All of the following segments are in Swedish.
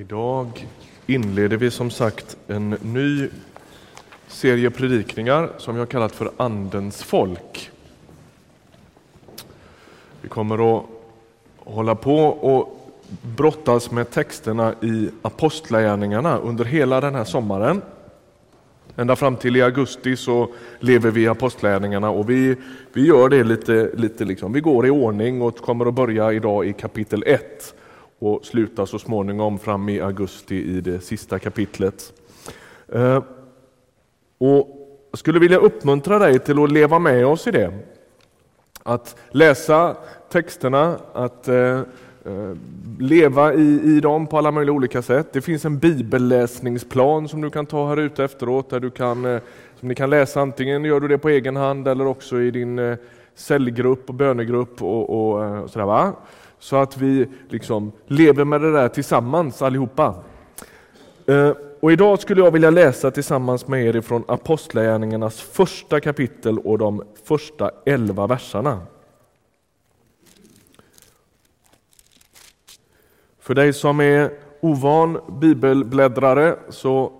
Idag inleder vi som sagt en ny serie predikningar som jag kallat för Andens folk. Vi kommer att hålla på och brottas med texterna i Apostlagärningarna under hela den här sommaren. Ända fram till i augusti så lever vi i Apostlagärningarna och vi, vi gör det lite, lite liksom, vi går i ordning och kommer att börja idag i kapitel 1 och slutar så småningom fram i augusti i det sista kapitlet. Eh, och jag skulle vilja uppmuntra dig till att leva med oss i det. Att läsa texterna, att eh, eh, leva i, i dem på alla möjliga olika sätt. Det finns en bibelläsningsplan som du kan ta här ute efteråt, där du kan, som ni kan läsa antingen gör du det på egen hand eller också i din cellgrupp och bönegrupp och, och, och sådär. Va? Så att vi liksom lever med det där tillsammans allihopa. Eh, och idag skulle jag vilja läsa tillsammans med er ifrån Apostlagärningarnas första kapitel och de första elva verserna. För dig som är ovan bibelbläddrare så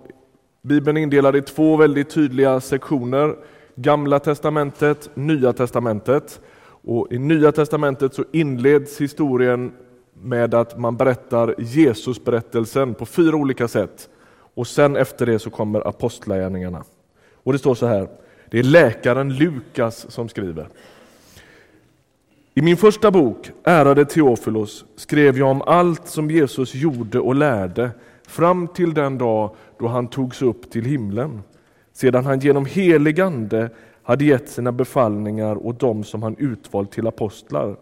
Bibeln är indelad i två väldigt tydliga sektioner. Gamla testamentet, Nya testamentet. Och I Nya testamentet så inleds historien med att man berättar Jesusberättelsen på fyra olika sätt. Och sen efter det så kommer apostlagärningarna. Och det står så här, det är läkaren Lukas som skriver. I min första bok, Ärade Teofilos, skrev jag om allt som Jesus gjorde och lärde fram till den dag då han togs upp till himlen, sedan han genom helig ande hade gett sina befallningar åt dem som han utvalt till apostlar.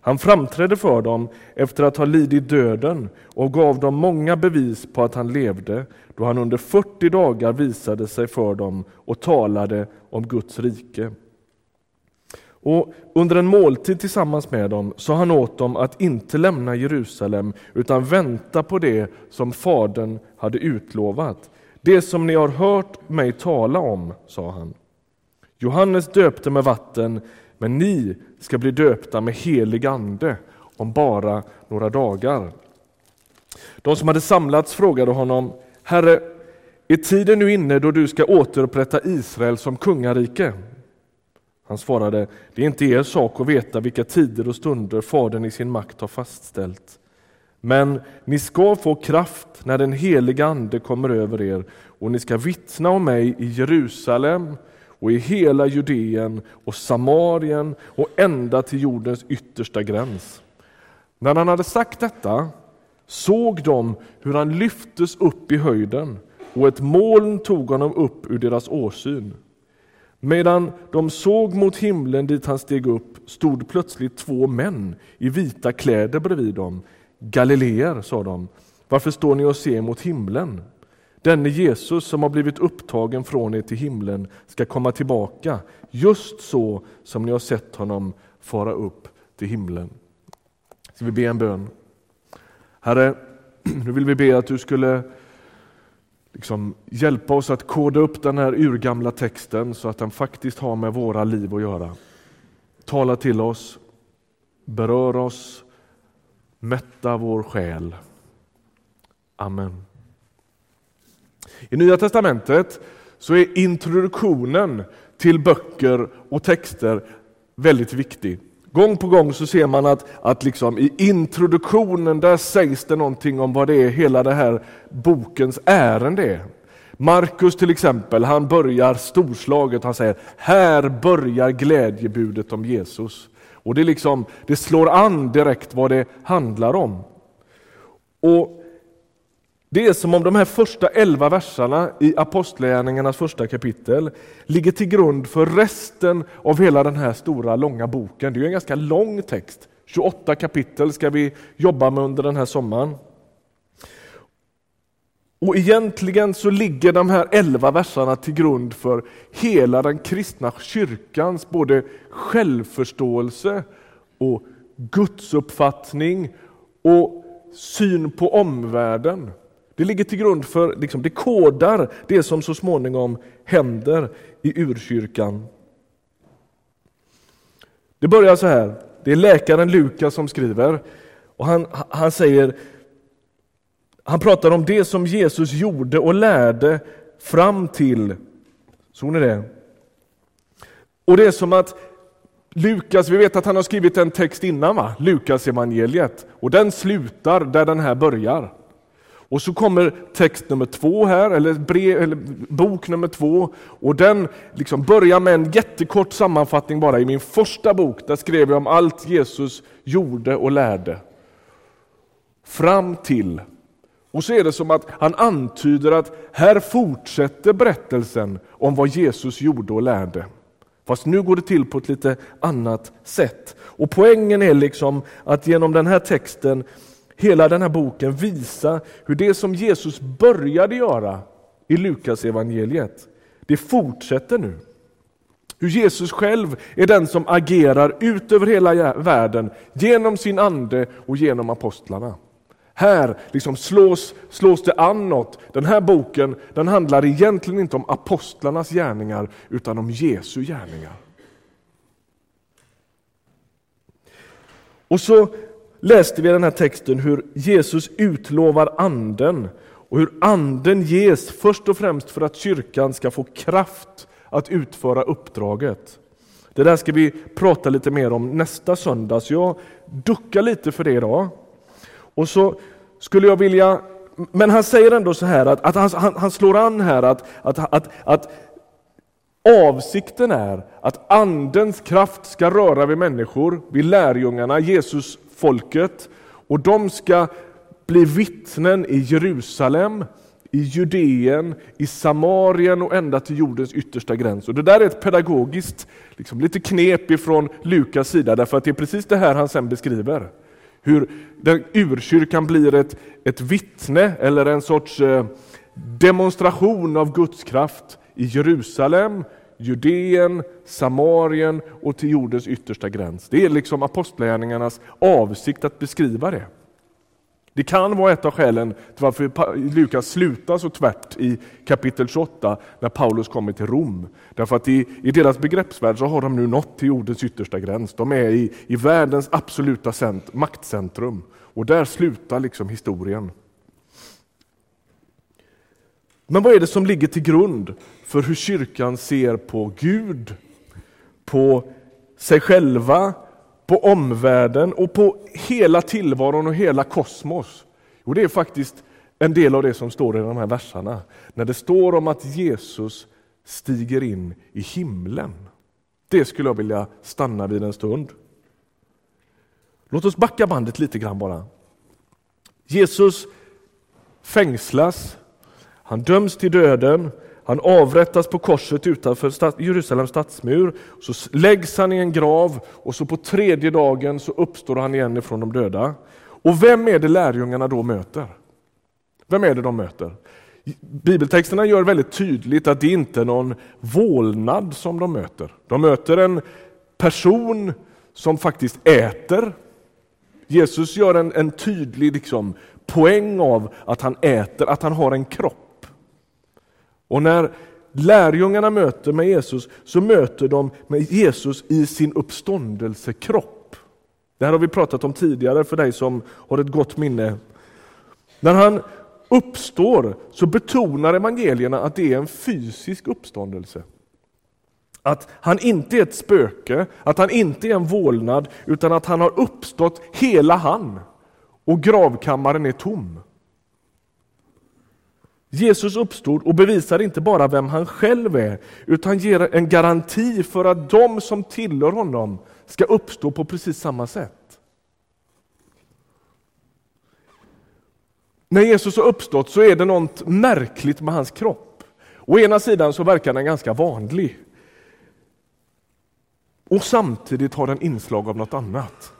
Han framträdde för dem efter att ha lidit döden och gav dem många bevis på att han levde, då han under 40 dagar visade sig för dem och talade om Guds rike. Och under en måltid tillsammans med dem sa han åt dem att inte lämna Jerusalem utan vänta på det som Fadern hade utlovat. Det som ni har hört mig tala om, sa han. Johannes döpte med vatten, men ni ska bli döpta med helig ande om bara några dagar. De som hade samlats frågade honom, Herre, är tiden nu inne då du ska återupprätta Israel som kungarike? Han svarade, det är inte er sak att veta vilka tider och stunder Fadern i sin makt har fastställt. Men ni ska få kraft när den heliga Ande kommer över er och ni ska vittna om mig i Jerusalem, och i hela Judeen och Samarien och ända till jordens yttersta gräns. När han hade sagt detta såg de hur han lyftes upp i höjden och ett moln tog honom upp ur deras åsyn. Medan de såg mot himlen dit han steg upp stod plötsligt två män i vita kläder bredvid dem. Galileer, sa de, varför står ni och ser mot himlen? Denne Jesus som har blivit upptagen från er till himlen ska komma tillbaka, just så som ni har sett honom fara upp till himlen. Ska vi be en bön? Herre, nu vill vi be att du skulle liksom hjälpa oss att koda upp den här urgamla texten så att den faktiskt har med våra liv att göra. Tala till oss, berör oss, mätta vår själ. Amen. I Nya testamentet så är introduktionen till böcker och texter väldigt viktig. Gång på gång så ser man att, att liksom i introduktionen där sägs det någonting om vad det är hela det här bokens ärende är. Markus till exempel, han börjar storslaget, han säger här börjar glädjebudet om Jesus. Och det, liksom, det slår an direkt vad det handlar om. Och det är som om de här första elva verserna i Apostlagärningarnas första kapitel ligger till grund för resten av hela den här stora långa boken. Det är en ganska lång text. 28 kapitel ska vi jobba med under den här sommaren. Och egentligen så ligger de här elva verserna till grund för hela den kristna kyrkans både självförståelse och gudsuppfattning och syn på omvärlden. Det ligger till grund för, liksom, det kodar det som så småningom händer i urkyrkan. Det börjar så här, det är läkaren Lukas som skriver och han, han säger Han pratar om det som Jesus gjorde och lärde fram till, såg ni det? Och det är som att Lukas, vi vet att han har skrivit en text innan, va? Lukas evangeliet och den slutar där den här börjar. Och så kommer text nummer två här, eller, brev, eller bok nummer två, och den liksom börjar med en jättekort sammanfattning bara. I min första bok där skrev jag om allt Jesus gjorde och lärde. Fram till, och så är det som att han antyder att här fortsätter berättelsen om vad Jesus gjorde och lärde. Fast nu går det till på ett lite annat sätt. Och poängen är liksom att genom den här texten, hela den här boken, visa hur det som Jesus började göra i Lukas evangeliet, det fortsätter nu. Hur Jesus själv är den som agerar ut över hela världen genom sin ande och genom apostlarna. Här liksom slås, slås det an något. Den här boken den handlar egentligen inte om apostlarnas gärningar utan om Jesu gärningar. Och så läste vi i den här texten hur Jesus utlovar anden och hur anden ges först och främst för att kyrkan ska få kraft att utföra uppdraget. Det där ska vi prata lite mer om nästa söndag, så jag duckar lite för det idag. Och så skulle jag vilja, men han säger ändå så här att, att han, han, han, slår an här att, att, att, att avsikten är att andens kraft ska röra vid människor, vid lärjungarna, Jesus folket och de ska bli vittnen i Jerusalem, i Judeen, i Samarien och ända till jordens yttersta gräns. Och det där är ett pedagogiskt liksom, lite knep ifrån Lukas sida, därför att det är precis det här han sen beskriver. Hur den urkyrkan blir ett, ett vittne eller en sorts eh, demonstration av Guds kraft i Jerusalem, Judeen, Samarien och till jordens yttersta gräns. Det är liksom apostlagärningarnas avsikt att beskriva det. Det kan vara ett av skälen till varför Lukas slutar så tvärt i kapitel 28 när Paulus kommer till Rom. Därför att i, i deras begreppsvärld så har de nu nått till jordens yttersta gräns. De är i, i världens absoluta cent, maktcentrum och där slutar liksom historien. Men vad är det som ligger till grund för hur kyrkan ser på Gud, på sig själva, på omvärlden och på hela tillvaron och hela kosmos? Jo, det är faktiskt en del av det som står i de här verserna. När det står om att Jesus stiger in i himlen. Det skulle jag vilja stanna vid en stund. Låt oss backa bandet lite grann bara. Jesus fängslas, han döms till döden, han avrättas på korset utanför Jerusalems stadsmur, så läggs han i en grav och så på tredje dagen så uppstår han igen ifrån de döda. Och vem är det lärjungarna då möter? Vem är det de möter? Bibeltexterna gör väldigt tydligt att det inte är någon vålnad som de möter. De möter en person som faktiskt äter. Jesus gör en, en tydlig liksom, poäng av att han äter, att han har en kropp. Och när lärjungarna möter med Jesus så möter de med Jesus i sin uppståndelsekropp. Det här har vi pratat om tidigare för dig som har ett gott minne. När han uppstår så betonar evangelierna att det är en fysisk uppståndelse. Att han inte är ett spöke, att han inte är en vålnad, utan att han har uppstått hela han. Och gravkammaren är tom. Jesus uppstod och bevisar inte bara vem han själv är, utan ger en garanti för att de som tillhör honom ska uppstå på precis samma sätt. När Jesus har uppstått så är det något märkligt med hans kropp. Å ena sidan så verkar den ganska vanlig. Och samtidigt har den inslag av något annat.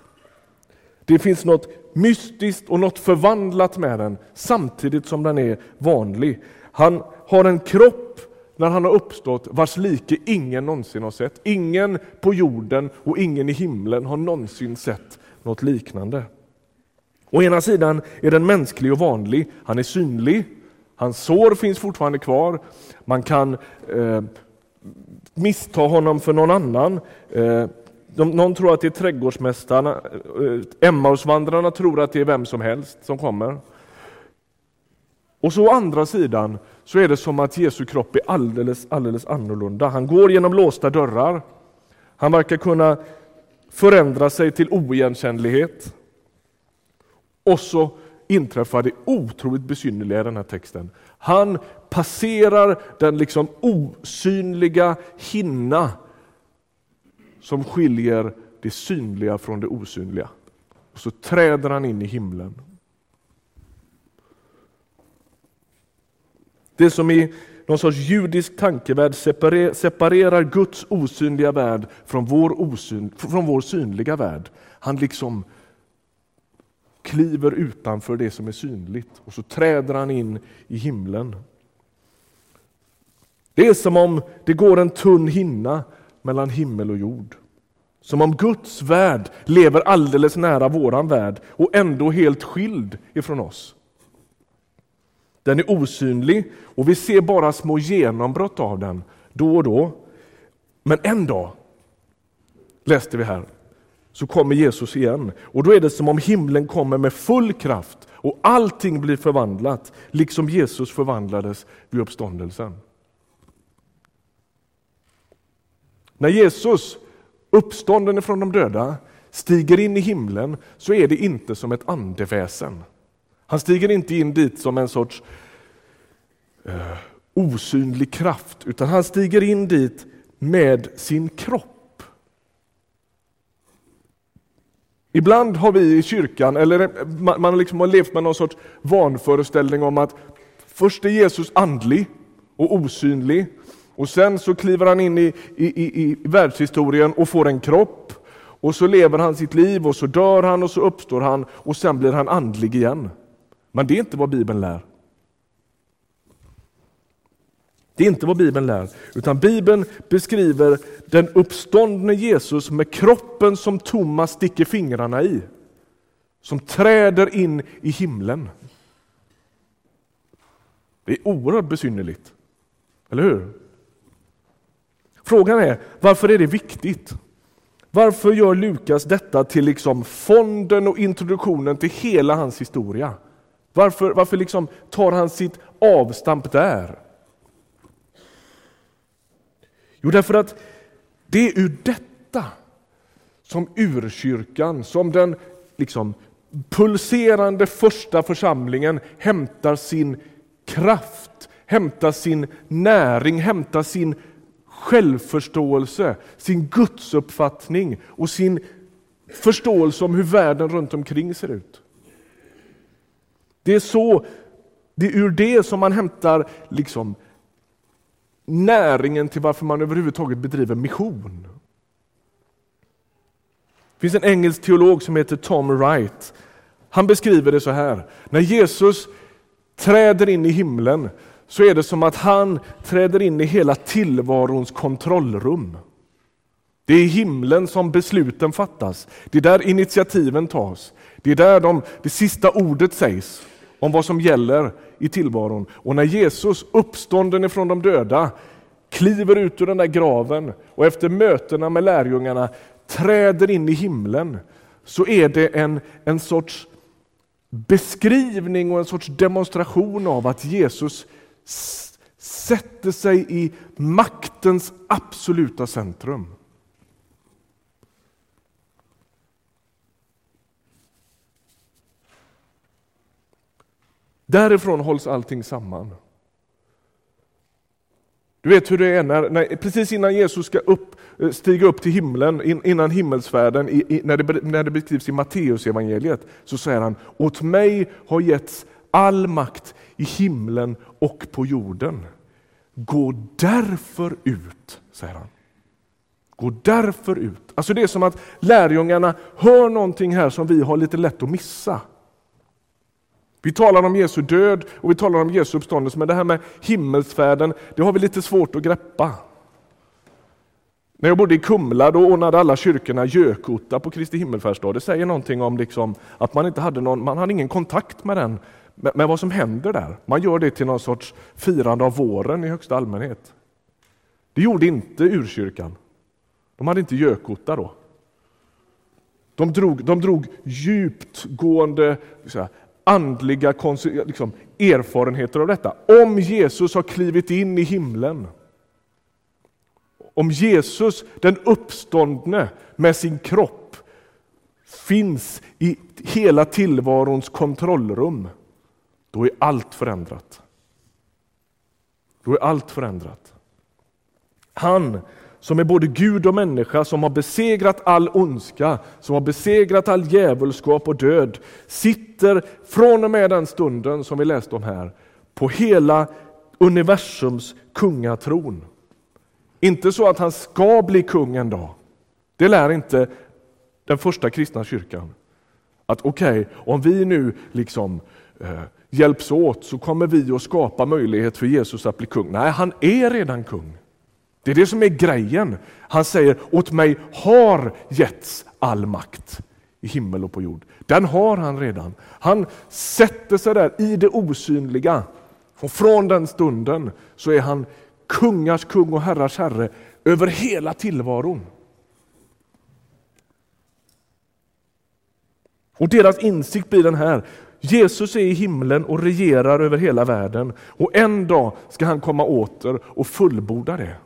Det finns något mystiskt och något förvandlat med den samtidigt som den är vanlig. Han har en kropp när han har uppstått vars like ingen någonsin har sett. Ingen på jorden och ingen i himlen har någonsin sett något liknande. Å ena sidan är den mänsklig och vanlig. Han är synlig. Hans sår finns fortfarande kvar. Man kan eh, missta honom för någon annan. Eh, de, någon tror att det är trädgårdsmästarna, eh, Emmausvandrarna tror att det är vem som helst som kommer. Och så å andra sidan så är det som att Jesu kropp är alldeles, alldeles annorlunda. Han går genom låsta dörrar. Han verkar kunna förändra sig till oigenkännlighet. Och så inträffar det otroligt besynnerliga i den här texten. Han passerar den liksom osynliga hinna som skiljer det synliga från det osynliga. Och så träder han in i himlen. Det som i någon sorts judisk tankevärld separerar Guds osynliga värld från vår, osyn, från vår synliga värld. Han liksom kliver utanför det som är synligt och så träder han in i himlen. Det är som om det går en tunn hinna mellan himmel och jord. Som om Guds värld lever alldeles nära våran värld och ändå helt skild ifrån oss. Den är osynlig och vi ser bara små genombrott av den då och då. Men en dag, läste vi här, så kommer Jesus igen och då är det som om himlen kommer med full kraft och allting blir förvandlat, liksom Jesus förvandlades vid uppståndelsen. När Jesus, uppstånden från de döda, stiger in i himlen så är det inte som ett andeväsen. Han stiger inte in dit som en sorts eh, osynlig kraft, utan han stiger in dit med sin kropp. Ibland har vi i kyrkan, eller eh, man, liksom har levt med någon sorts vanföreställning om att först är Jesus andlig och osynlig och sen så kliver han in i, i, i, i världshistorien och får en kropp och så lever han sitt liv och så dör han och så uppstår han och sen blir han andlig igen. Men det är inte vad Bibeln lär. Det är inte vad Bibeln lär, utan Bibeln beskriver den uppståndne Jesus med kroppen som Thomas sticker fingrarna i, som träder in i himlen. Det är oerhört besynnerligt, eller hur? Frågan är, varför är det viktigt? Varför gör Lukas detta till liksom fonden och introduktionen till hela hans historia? Varför, varför liksom tar han sitt avstamp där? Jo, därför att det är ur detta som urkyrkan, som den liksom pulserande första församlingen hämtar sin kraft, hämtar sin näring, hämtar sin självförståelse, sin gudsuppfattning och sin förståelse om hur världen runt omkring ser ut. Det är så, det är ur det som man hämtar liksom näringen till varför man överhuvudtaget bedriver mission. Det finns en engelsk teolog som heter Tom Wright. Han beskriver det så här. När Jesus träder in i himlen så är det som att han träder in i hela tillvarons kontrollrum. Det är i himlen som besluten fattas. Det är där initiativen tas. Det är där de, det sista ordet sägs om vad som gäller i tillvaron. Och när Jesus, uppstånden ifrån de döda, kliver ut ur den där graven och efter mötena med lärjungarna träder in i himlen, så är det en, en sorts beskrivning och en sorts demonstration av att Jesus sätter sig i maktens absoluta centrum. Därifrån hålls allting samman. Du vet hur det är när, när, precis innan Jesus ska upp, eh, stiga upp till himlen, in, innan himmelsfärden, i, i, när, det, när det beskrivs i Matteusevangeliet, så säger han, åt mig har getts all makt i himlen och på jorden. Gå därför ut, säger han. Gå därför ut. Alltså det är som att lärjungarna hör någonting här som vi har lite lätt att missa. Vi talar om Jesu död och vi talar om Jesu uppståndelse, men det här med himmelsfärden, det har vi lite svårt att greppa. När jag bodde i Kumla då ordnade alla kyrkorna gökotta på Kristi himmelfärdsdag. Det säger någonting om liksom att man inte hade någon, man hade ingen kontakt med den, med, vad som händer där. Man gör det till någon sorts firande av våren i högsta allmänhet. Det gjorde inte urkyrkan. De hade inte gökotta då. De drog, de drog djuptgående andliga liksom, erfarenheter av detta. Om Jesus har klivit in i himlen, om Jesus, den uppståndne med sin kropp, finns i hela tillvarons kontrollrum, då är allt förändrat. Då är allt förändrat. Han som är både Gud och människa, som har besegrat all ondska, som har besegrat all djävulskap och död, sitter från och med den stunden som vi läste om här, på hela universums kungatron. Inte så att han ska bli kung en dag. Det lär inte den första kristna kyrkan. Att okej, okay, om vi nu liksom eh, hjälps åt så kommer vi att skapa möjlighet för Jesus att bli kung. Nej, han är redan kung. Det är det som är grejen. Han säger, åt mig har getts all makt i himmel och på jord. Den har han redan. Han sätter sig där i det osynliga. Och från den stunden så är han kungars kung och herrars herre över hela tillvaron. Och deras insikt blir den här. Jesus är i himlen och regerar över hela världen och en dag ska han komma åter och fullborda det.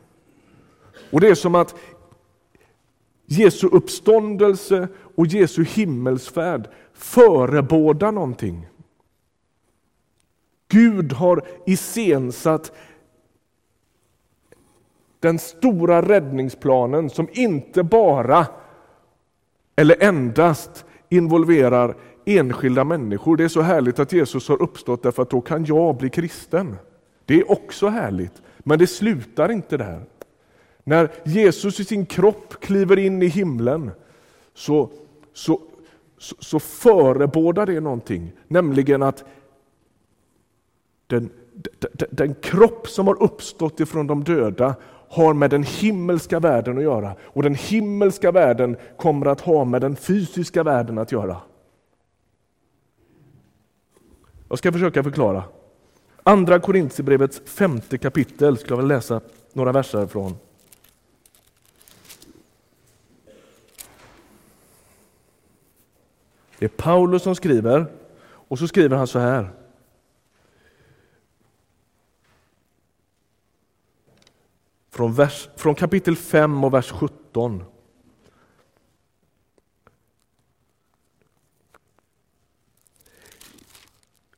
Och Det är som att Jesu uppståndelse och Jesu himmelsfärd förebådar någonting. Gud har iscensatt den stora räddningsplanen som inte bara eller endast involverar enskilda människor. Det är så härligt att Jesus har uppstått därför att då kan jag bli kristen. Det är också härligt, men det slutar inte där. När Jesus i sin kropp kliver in i himlen så, så, så, så förebådar det någonting, nämligen att den, den, den kropp som har uppstått ifrån de döda har med den himmelska världen att göra och den himmelska världen kommer att ha med den fysiska världen att göra. Jag ska försöka förklara. Andra Korintierbrevets femte kapitel ska jag väl läsa några verser från. Det är Paulus som skriver och så skriver han så här. Från, vers, från kapitel 5 och vers 17.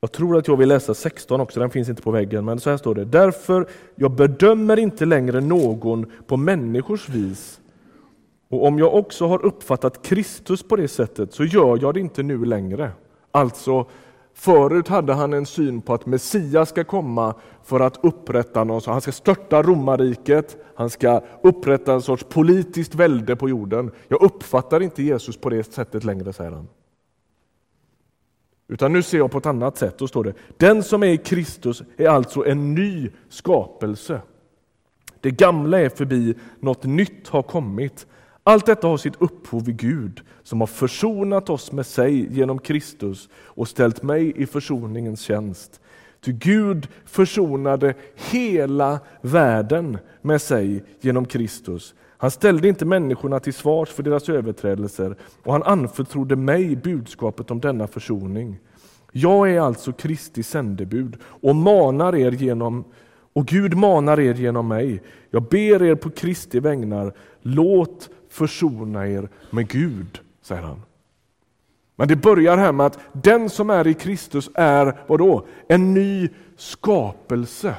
Jag tror att jag vill läsa 16 också, den finns inte på väggen, men så här står det. Därför, jag bedömer inte längre någon på människors vis. Och om jag också har uppfattat Kristus på det sättet så gör jag det inte nu längre. Alltså, förut hade han en syn på att Messias ska komma för att upprätta någon, han ska störta romarriket, han ska upprätta en sorts politiskt välde på jorden. Jag uppfattar inte Jesus på det sättet längre, säger han. Utan nu ser jag på ett annat sätt. Då står det, den som är i Kristus är alltså en ny skapelse. Det gamla är förbi, något nytt har kommit. Allt detta har sitt upphov i Gud som har försonat oss med sig genom Kristus och ställt mig i försoningens tjänst. Ty Gud försonade hela världen med sig genom Kristus. Han ställde inte människorna till svars för deras överträdelser och han anförtrodde mig budskapet om denna försoning. Jag är alltså Kristi sändebud och manar er genom och Gud manar er genom mig. Jag ber er på Kristi vägnar, låt försona er med Gud, säger han. Men det börjar här med att den som är i Kristus är vadå? En ny skapelse.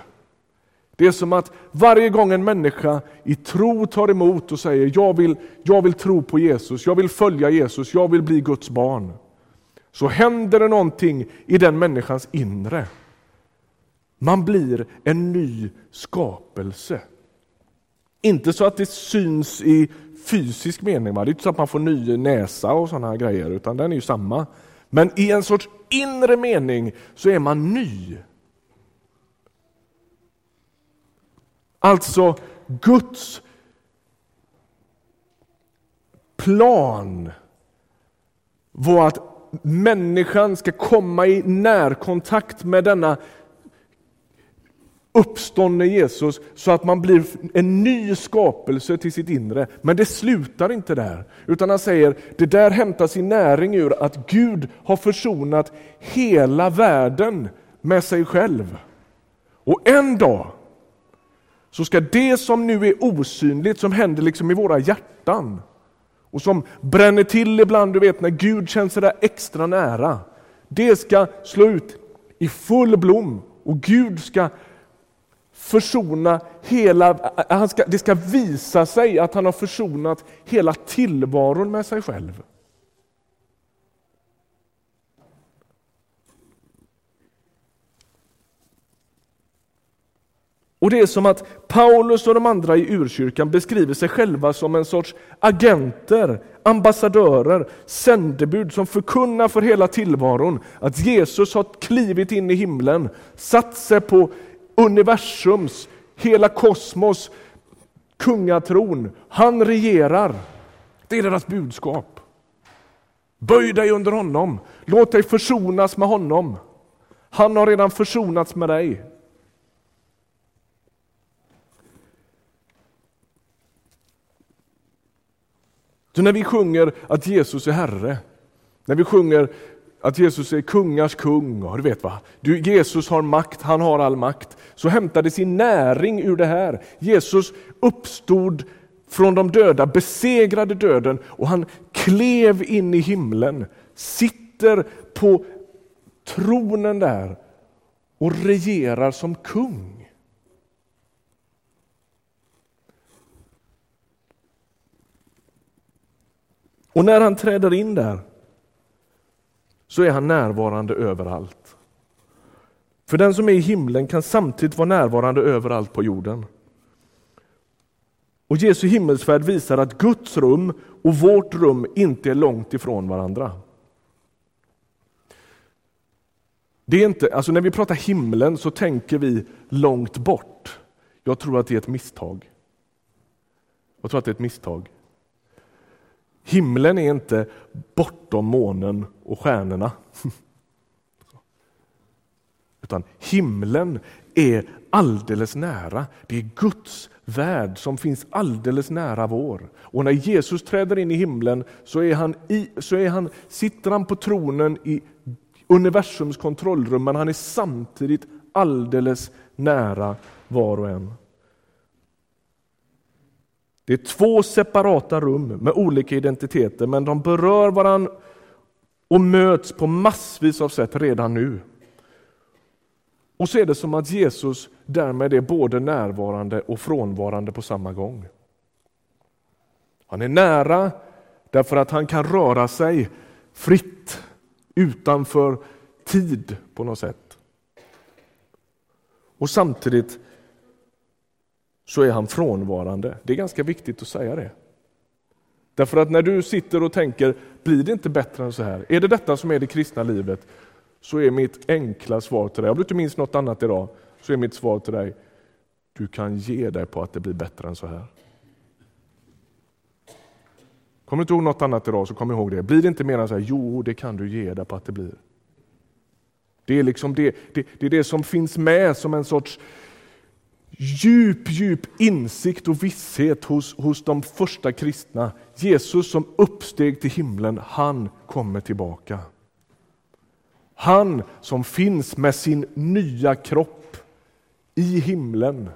Det är som att varje gång en människa i tro tar emot och säger jag vill, jag vill tro på Jesus, jag vill följa Jesus, jag vill bli Guds barn. Så händer det någonting i den människans inre. Man blir en ny skapelse. Inte så att det syns i fysisk mening. Va? Det är inte så att man får ny näsa och sådana grejer, utan den är ju samma. Men i en sorts inre mening så är man ny. Alltså Guds plan var att människan ska komma i närkontakt med denna uppståndne Jesus så att man blir en ny skapelse till sitt inre. Men det slutar inte där, utan han säger det där hämtar sin näring ur att Gud har försonat hela världen med sig själv. Och en dag så ska det som nu är osynligt, som händer liksom i våra hjärtan och som bränner till ibland, du vet när Gud känns där extra nära. Det ska slå ut i full blom och Gud ska försona hela, han ska, det ska visa sig att han har försonat hela tillvaron med sig själv. Och Det är som att Paulus och de andra i urkyrkan beskriver sig själva som en sorts agenter, ambassadörer, sändebud som förkunnar för hela tillvaron att Jesus har klivit in i himlen, satt sig på universums, hela kosmos kungatron. Han regerar. Det är deras budskap. Böj dig under honom. Låt dig försonas med honom. Han har redan försonats med dig. Så när vi sjunger att Jesus är Herre, när vi sjunger att Jesus är kungars kung, och du vet va? Du, Jesus har makt, han har all makt. Så hämtade sin näring ur det här. Jesus uppstod från de döda, besegrade döden och han klev in i himlen, sitter på tronen där och regerar som kung. Och när han träder in där så är han närvarande överallt. För den som är i himlen kan samtidigt vara närvarande överallt på jorden. Och Jesu himmelsfärd visar att Guds rum och vårt rum inte är långt ifrån varandra. Det är inte, alltså när vi pratar himlen så tänker vi långt bort. Jag tror att det är ett misstag. Jag tror att det är ett misstag. Himlen är inte bortom månen och stjärnorna. Utan himlen är alldeles nära. Det är Guds värld som finns alldeles nära vår. Och när Jesus träder in i himlen så, är han i, så är han, sitter han på tronen i universums kontrollrum, men han är samtidigt alldeles nära var och en. Det är två separata rum med olika identiteter, men de berör varandra och möts på massvis av sätt redan nu. Och så är det som att Jesus därmed är både närvarande och frånvarande på samma gång. Han är nära därför att han kan röra sig fritt utanför tid på något sätt. Och samtidigt så är han frånvarande. Det är ganska viktigt att säga det. Därför att när du sitter och tänker, blir det inte bättre än så här? Är det detta som är det kristna livet? Så är mitt enkla svar till dig, om du inte minns något annat idag, så är mitt svar till dig, du kan ge dig på att det blir bättre än så här. Kommer du inte ihåg något annat idag så kom ihåg det. Blir det inte mer än så här, jo det kan du ge dig på att det blir. Det är, liksom det, det, det är det som finns med som en sorts djup, djup insikt och visshet hos, hos de första kristna. Jesus som uppsteg till himlen, han kommer tillbaka. Han som finns med sin nya kropp i himlen.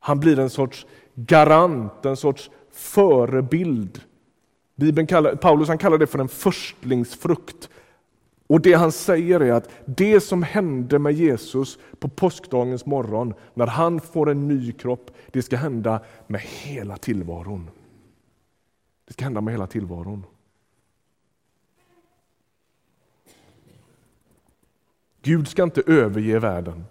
Han blir en sorts garant, en sorts förebild. Bibeln kallar, Paulus han kallar det för en förstlingsfrukt. Och det han säger är att det som hände med Jesus på påskdagens morgon, när han får en ny kropp, det ska hända med hela tillvaron. Det ska hända med hela tillvaron. Gud ska inte överge världen.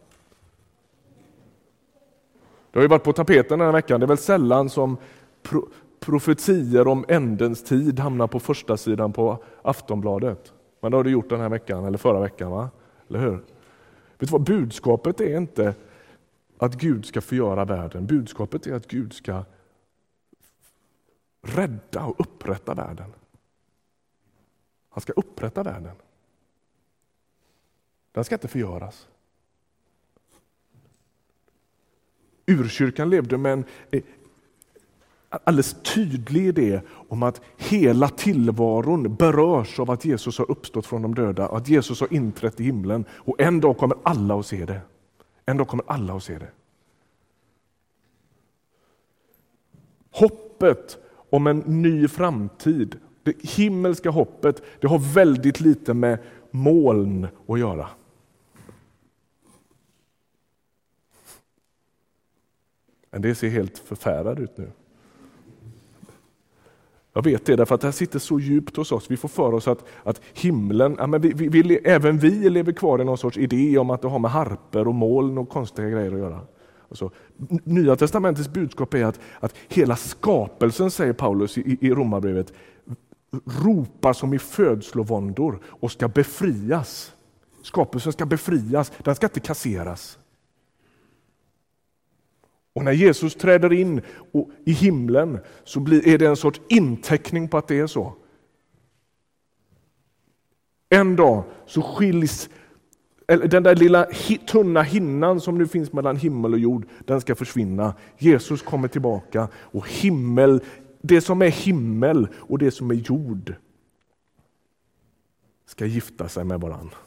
Det har ju varit på tapeten den här veckan. Det är väl sällan som pro profetier om ändens tid hamnar på första sidan på Aftonbladet. Men det har du gjort den här veckan, eller förra veckan. va? Eller hur? Vet du vad? Budskapet är inte att Gud ska förgöra världen. Budskapet är att Gud ska rädda och upprätta världen. Han ska upprätta världen. Den ska inte förgöras. Urkyrkan levde med en alldeles tydlig idé om att hela tillvaron berörs av att Jesus har uppstått från de döda, att Jesus har inträtt i himlen och en dag kommer alla att se det. En dag kommer alla att se det. Hoppet om en ny framtid, det himmelska hoppet, det har väldigt lite med moln att göra. Men det ser helt förfärad ut nu. Jag vet det, därför att det här sitter så djupt hos oss. Vi får för oss att, att himlen, ja, men vi, vi, vi, även vi lever kvar i någon sorts idé om att det har med harper och moln och konstiga grejer att göra. Alltså, Nya testamentets budskap är att, att hela skapelsen, säger Paulus i, i Romarbrevet, ropar som i födslovåndor och ska befrias. Skapelsen ska befrias, den ska inte kasseras. Och när Jesus träder in i himlen så är det en sorts inteckning på att det är så. En dag så skiljs den där lilla tunna hinnan som nu finns mellan himmel och jord, den ska försvinna. Jesus kommer tillbaka och himmel, det som är himmel och det som är jord ska gifta sig med varandra.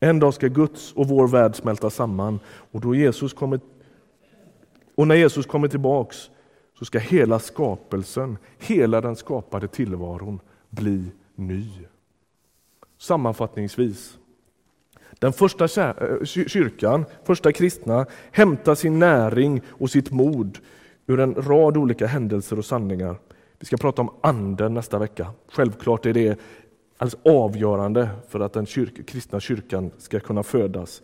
En dag ska Guds och vår värld smälta samman och, då Jesus kommer, och när Jesus kommer tillbaks så ska hela skapelsen, hela den skapade tillvaron bli ny. Sammanfattningsvis. Den första eh, kyrkan, första kristna, hämtar sin näring och sitt mod ur en rad olika händelser och sanningar. Vi ska prata om anden nästa vecka. Självklart är det alldeles avgörande för att den kyrka, kristna kyrkan ska kunna födas.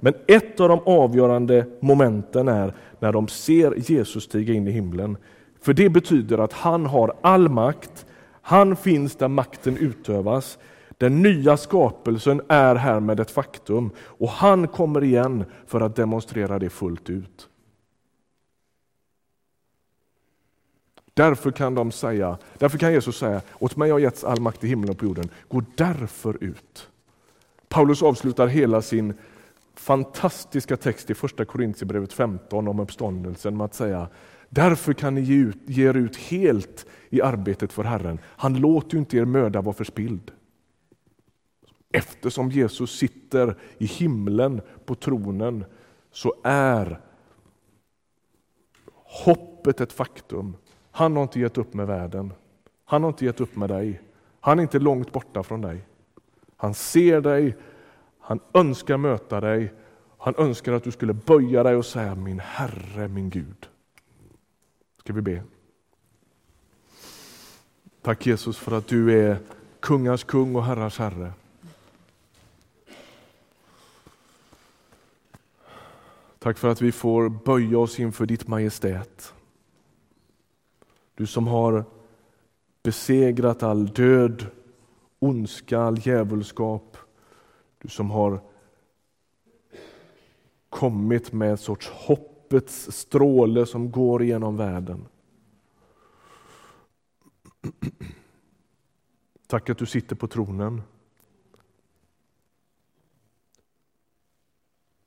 Men ett av de avgörande momenten är när de ser Jesus stiga in i himlen. För det betyder att han har all makt, han finns där makten utövas. Den nya skapelsen är härmed ett faktum och han kommer igen för att demonstrera det fullt ut. Därför kan de säga, därför kan Jesus säga, åt mig har getts all makt i himlen och på jorden, gå därför ut. Paulus avslutar hela sin fantastiska text i första Korintierbrevet 15 om uppståndelsen med att säga, därför kan ni ge, ut, ge er ut helt i arbetet för Herren. Han låter inte er möda vara förspilld. Eftersom Jesus sitter i himlen på tronen så är hoppet ett faktum. Han har inte gett upp med världen. Han har inte gett upp med dig. Han är inte långt borta från dig. Han ser dig, han önskar möta dig, han önskar att du skulle böja dig och säga min Herre, min Gud. Ska vi be? Tack Jesus för att du är kungars kung och herrars herre. Tack för att vi får böja oss inför ditt majestät. Du som har besegrat all död, ondska, all djävulskap. Du som har kommit med en sorts hoppets stråle som går genom världen. Tack att du sitter på tronen.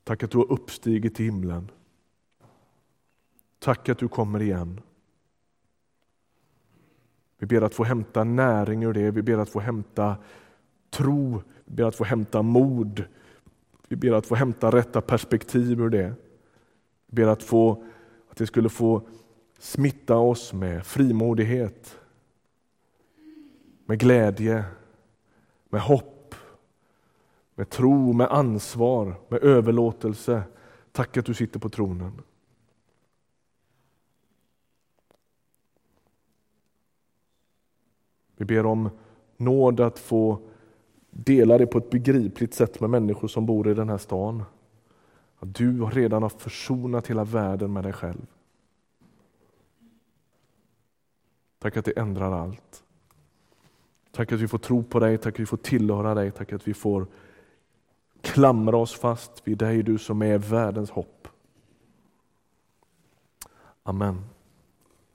Tack att du har uppstigit till himlen. Tack att du kommer igen. Vi ber att få hämta näring ur det, vi ber att få hämta tro, vi ber att få hämta mod. Vi ber att få hämta rätta perspektiv ur det. Vi ber att, få, att det skulle få smitta oss med frimodighet, med glädje, med hopp, med tro, med ansvar, med överlåtelse. Tack att du sitter på tronen. Vi ber om nåd att få dela det på ett begripligt sätt med människor som bor i den här stan. Att du redan har försonat hela världen med dig själv. Tack att det ändrar allt. Tack att vi får tro på dig, tack att vi får tillhöra dig, tack att vi får klamra oss fast vid dig, du som är världens hopp. Amen.